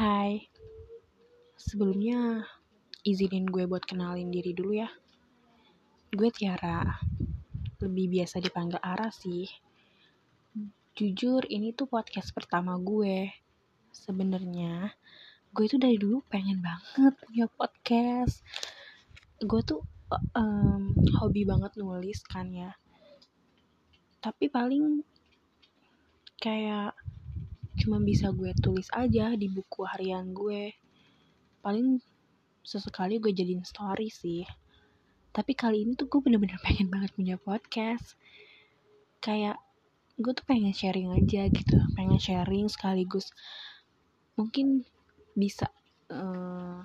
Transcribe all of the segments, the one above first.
Hai, sebelumnya izinin gue buat kenalin diri dulu ya. Gue Tiara, lebih biasa dipanggil Ara sih. Jujur ini tuh podcast pertama gue. Sebenarnya gue tuh dari dulu pengen banget punya podcast. Gue tuh um, hobi banget nulis kan ya. Tapi paling kayak cuma bisa gue tulis aja di buku harian gue. Paling sesekali gue jadiin story sih. Tapi kali ini tuh gue bener-bener pengen banget punya podcast. Kayak gue tuh pengen sharing aja gitu pengen sharing sekaligus mungkin bisa uh,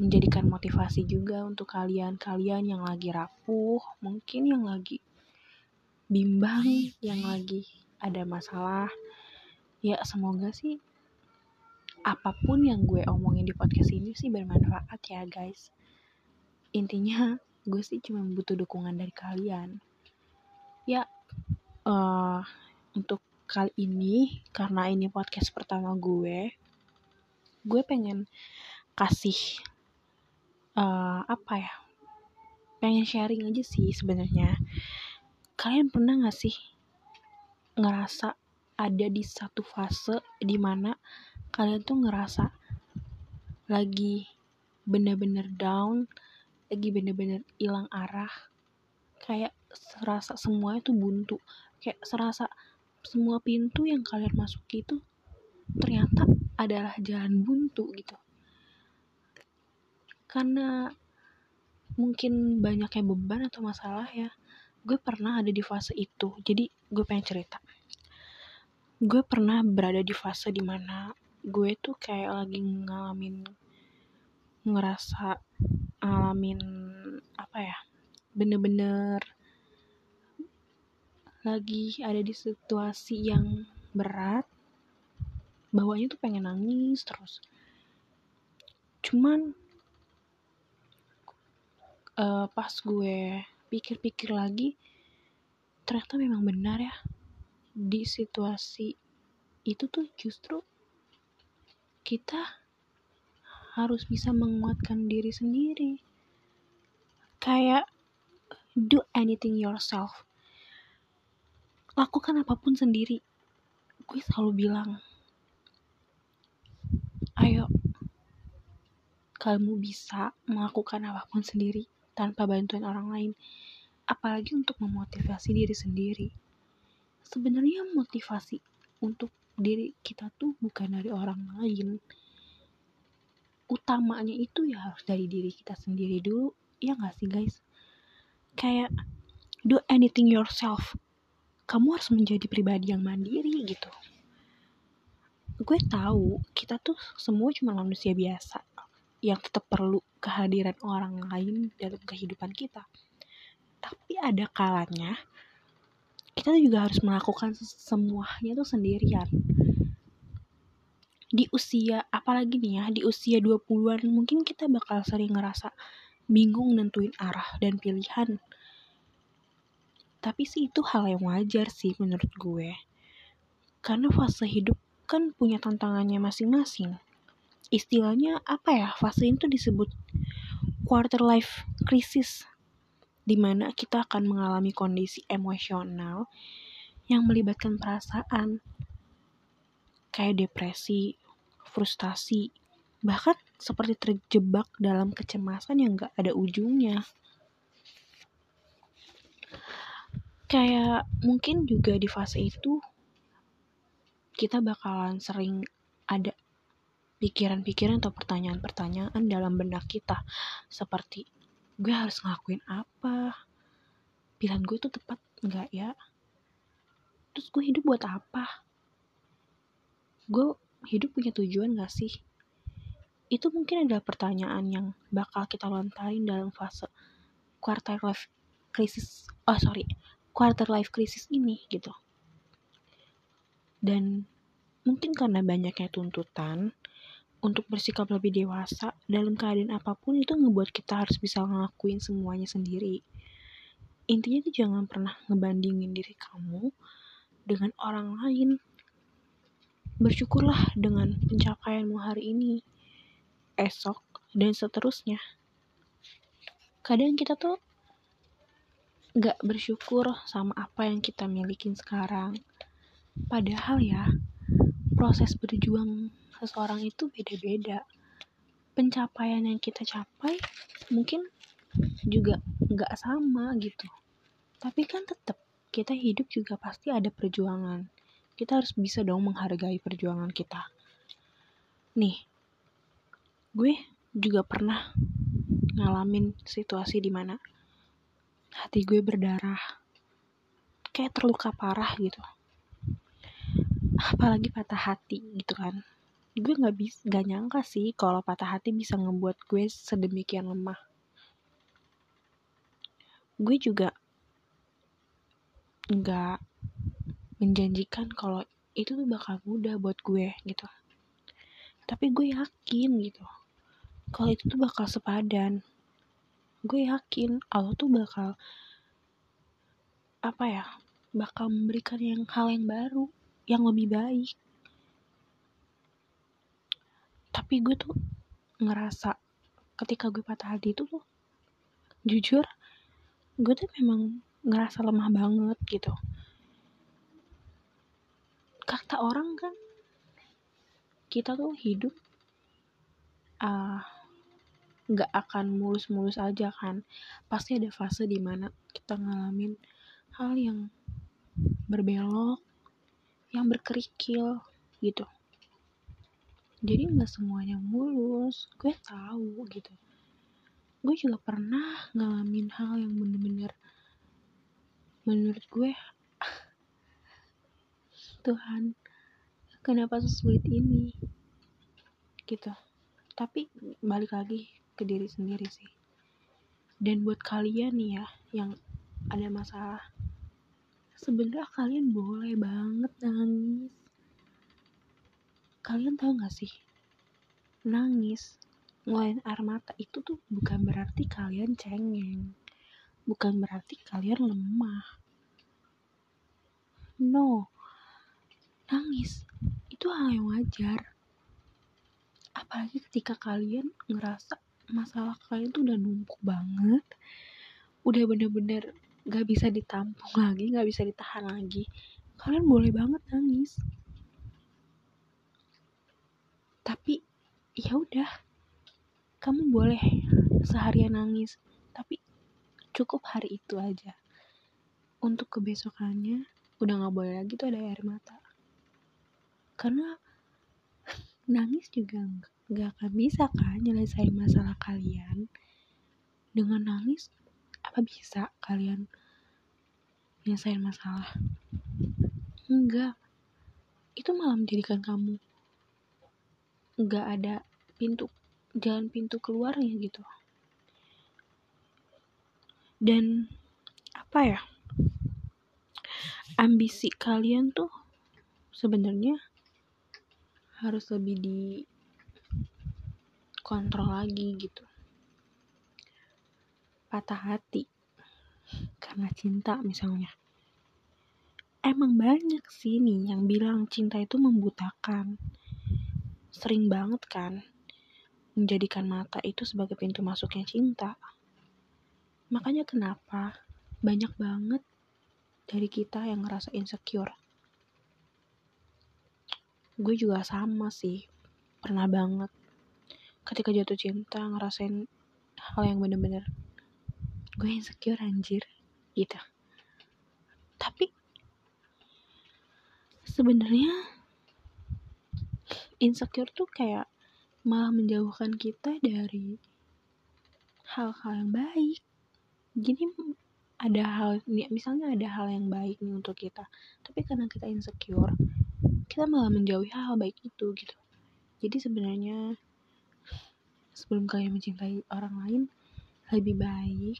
menjadikan motivasi juga untuk kalian-kalian yang lagi rapuh mungkin yang lagi bimbang yang lagi ada masalah ya semoga sih apa pun yang gue omongin di podcast ini sih bermanfaat ya guys. Intinya gue sih cuma butuh dukungan dari kalian. Ya uh, untuk kali ini karena ini podcast pertama gue gue pengen kasih uh, apa ya pengen sharing aja sih sebenarnya. Kalian pernah gak sih ngerasa ada di satu fase di mana kalian tuh ngerasa lagi bener-bener down lagi bener-bener hilang arah. Kayak serasa semuanya tuh buntu. Kayak serasa semua pintu yang kalian masuki itu ternyata adalah jalan buntu gitu. Karena mungkin banyaknya beban atau masalah ya gue pernah ada di fase itu jadi gue pengen cerita. Gue pernah berada di fase di mana gue tuh kayak lagi ngalamin ngerasa ngalamin apa ya bener-bener lagi ada di situasi yang berat bawahnya tuh pengen nangis terus. Cuman uh, pas gue pikir-pikir lagi ternyata memang benar ya di situasi itu tuh justru kita harus bisa menguatkan diri sendiri. Kayak do anything yourself. Lakukan apa pun sendiri. Gue selalu bilang ayo kamu bisa melakukan apa pun sendiri tanpa bantuan orang lain apalagi untuk memotivasi diri sendiri. Sebenarnya motivasi untuk diri kita tuh bukan dari orang lain. Utamanya itu ya harus dari diri kita sendiri dulu ya gak sih guys? Kayak do anything yourself. Kamu harus menjadi pribadi yang mandiri gitu. Gue tahu kita tuh semua cuma manusia biasa yang tetap perlu kehadiran orang lain dalam kehidupan kita. Tapi ada kalanya kita juga harus melakukan semuanya tuh sendirian. Di usia apalagi nih ya, di usia 20-an mungkin kita bakal sering ngerasa bingung nentuin arah dan pilihan. Tapi sih itu hal yang wajar sih menurut gue. Karena fase hidup kan punya tantangannya masing-masing istilahnya apa ya fase itu disebut quarter life crisis di mana kita akan mengalami kondisi emosional yang melibatkan perasaan kayak depresi, frustasi, bahkan seperti terjebak dalam kecemasan yang gak ada ujungnya. Kayak mungkin juga di fase itu kita bakalan sering ada pikiran-pikiran atau pertanyaan-pertanyaan dalam benak kita. Seperti gue harus ngelakuin apa? Pilihan gue tuh tepat nggak ya? Terus gue hidup buat apa? Gue hidup punya tujuan gak sih? Itu mungkin adalah pertanyaan yang bakal kita lontarin dalam fase quarter life crisis oh sorry quarter life crisis ini gitu. Dan mungkin karena banyaknya tuntutan untuk bersikap lebih dewasa dalam keadaan apa pun itu ngebuat kita harus bisa ngelakuin semuanya sendiri. Intinya tuh jangan pernah ngebandingin diri kamu dengan orang lain. bersyukurlah dengan pencapaianmu hari ini, esok, dan seterusnya. Kadang kita tuh gak bersyukur sama apa yang kita milikin sekarang. Padahal ya, proses berjuang seseorang itu beda-beda. Pencapaian yang kita capai mungkin juga gak sama gitu. Tapi kan tetap kita hidup juga pasti ada perjuangan. Kita harus bisa dong menghargai perjuangan kita. Nih, gue juga pernah ngalamin situasi di mana hati gue berdarah kayak terluka parah gitu apalagi patah hati gitu kan gue nggak bisa gak nyangka sih kalau patah hati bisa ngebuat gue sedemikian lemah. Gue juga nggak menjanjikan kalau itu tuh bakal mudah buat gue gitu. Tapi gue yakin gitu kalau itu tuh bakal sepadan. Gue yakin Allah tuh bakal apa ya bakal memberikan yang hal yang baru yang lebih baik tapi gue tuh ngerasa ketika gue patah hati itu tuh jujur gue tuh memang ngerasa lemah banget gitu. Kata orang kan kita tuh hidup uh, nggak akan mulus-mulus aja kan. Pasti ada fase di mana kita ngalamin hal yang berbelok yang berkerikil gitu jadi nggak semuanya mulus. Gue tahu gitu. Gue juga pernah ngalamin hal yang bener-bener menurut gue Tuhan kenapa sesulit ini? Gitu. Tapi balik lagi ke diri sendiri sih. Dan buat kalian nih ya yang ada masalah sebenarnya kalian boleh banget nangis kalian tahu gak sih? Nangis ngeluarin air mata itu tuh bukan berarti kalian cengeng. Bukan berarti kalian lemah. No. Nangis itu hal yang wajar. Apalagi ketika kalian ngerasa masalah kalian tuh udah numpuk banget. Udah bener-bener gak bisa ditampung lagi gak bisa ditahan lagi. Kalian boleh banget nangis tapi ya udah kamu boleh seharian nangis tapi cukup hari itu aja. Untuk kebesokannya udah gak boleh lagi tuh ada air mata. Karena nangis juga enggak gak akan bisa kan nyelesain masalah kalian. Dengan nangis apa bisa kalian nyelesain masalah? Enggak itu malah menjadikan kamu enggak ada pintu jalan pintu keluarnya gitu. Dan apa ya ambisi kalian tuh sebenarnya harus lebih di kontrol lagi gitu. Patah hati karena cinta misalnya. Emang banyak sih nih yang bilang cinta itu membutakan sering banget kan menjadikan mata itu sebagai pintu masuknya cinta. Makanya kenapa banyak banget dari kita yang ngerasa insecure? Gue juga sama sih pernah banget. Ketika jatuh cinta ngerasain hal yang bener-bener gue insecure anjir gitu. Tapi sebenarnya insecure tuh kayak malah menjauhkan kita dari hal-hal yang baik. Jadi ada hal misalnya ada hal yang baik nih untuk kita tapi karena kita insecure kita malah menjauhi hal, -hal baik itu gitu. Jadi sebenarnya sebelum kalian mencintai orang lain lebih baik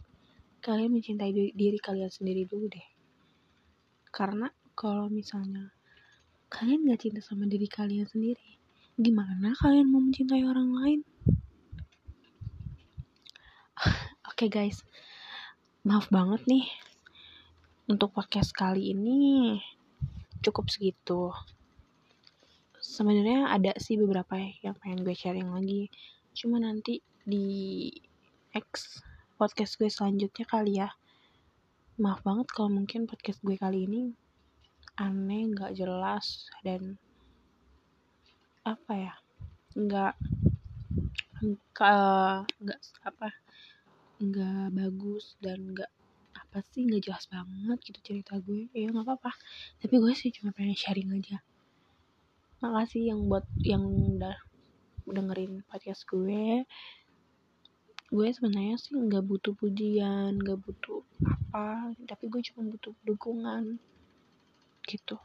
kalian mencintai diri, kalian sendiri dulu deh. Karena kalau misalnya kalian gak cinta sama diri kalian sendiri gimana kalian mau mencintai orang lain? Oke okay, guys. Maaf banget nih. Untuk podcast kali ini cukup segitu. Sebenarnya ada sih beberapa yang pengen gue sharing lagi. Cuma nanti di X podcast gue selanjutnya kali ya. Maaf banget kalau mungkin podcast gue kali ini aneh nggak jelas dan apa ya nggak nggak apa nggak bagus dan nggak apa sih nggak jelas banget gitu cerita gue. Ya nggak apa-apa. Tapi gue sih cuma pengen sharing aja. Makasih yang buat yang udah dengerin podcast gue. Gue sebenarnya sih nggak butuh pujian nggak butuh apa tapi gue cuma butuh dukungan gitu.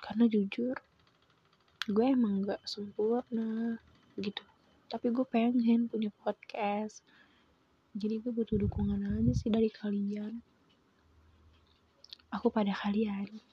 Karena jujur gue emang nggak sempurna gitu. Tapi gue pengen punya podcast. Jadi gue butuh dukungan aja sih dari kalian. Aku pada kalian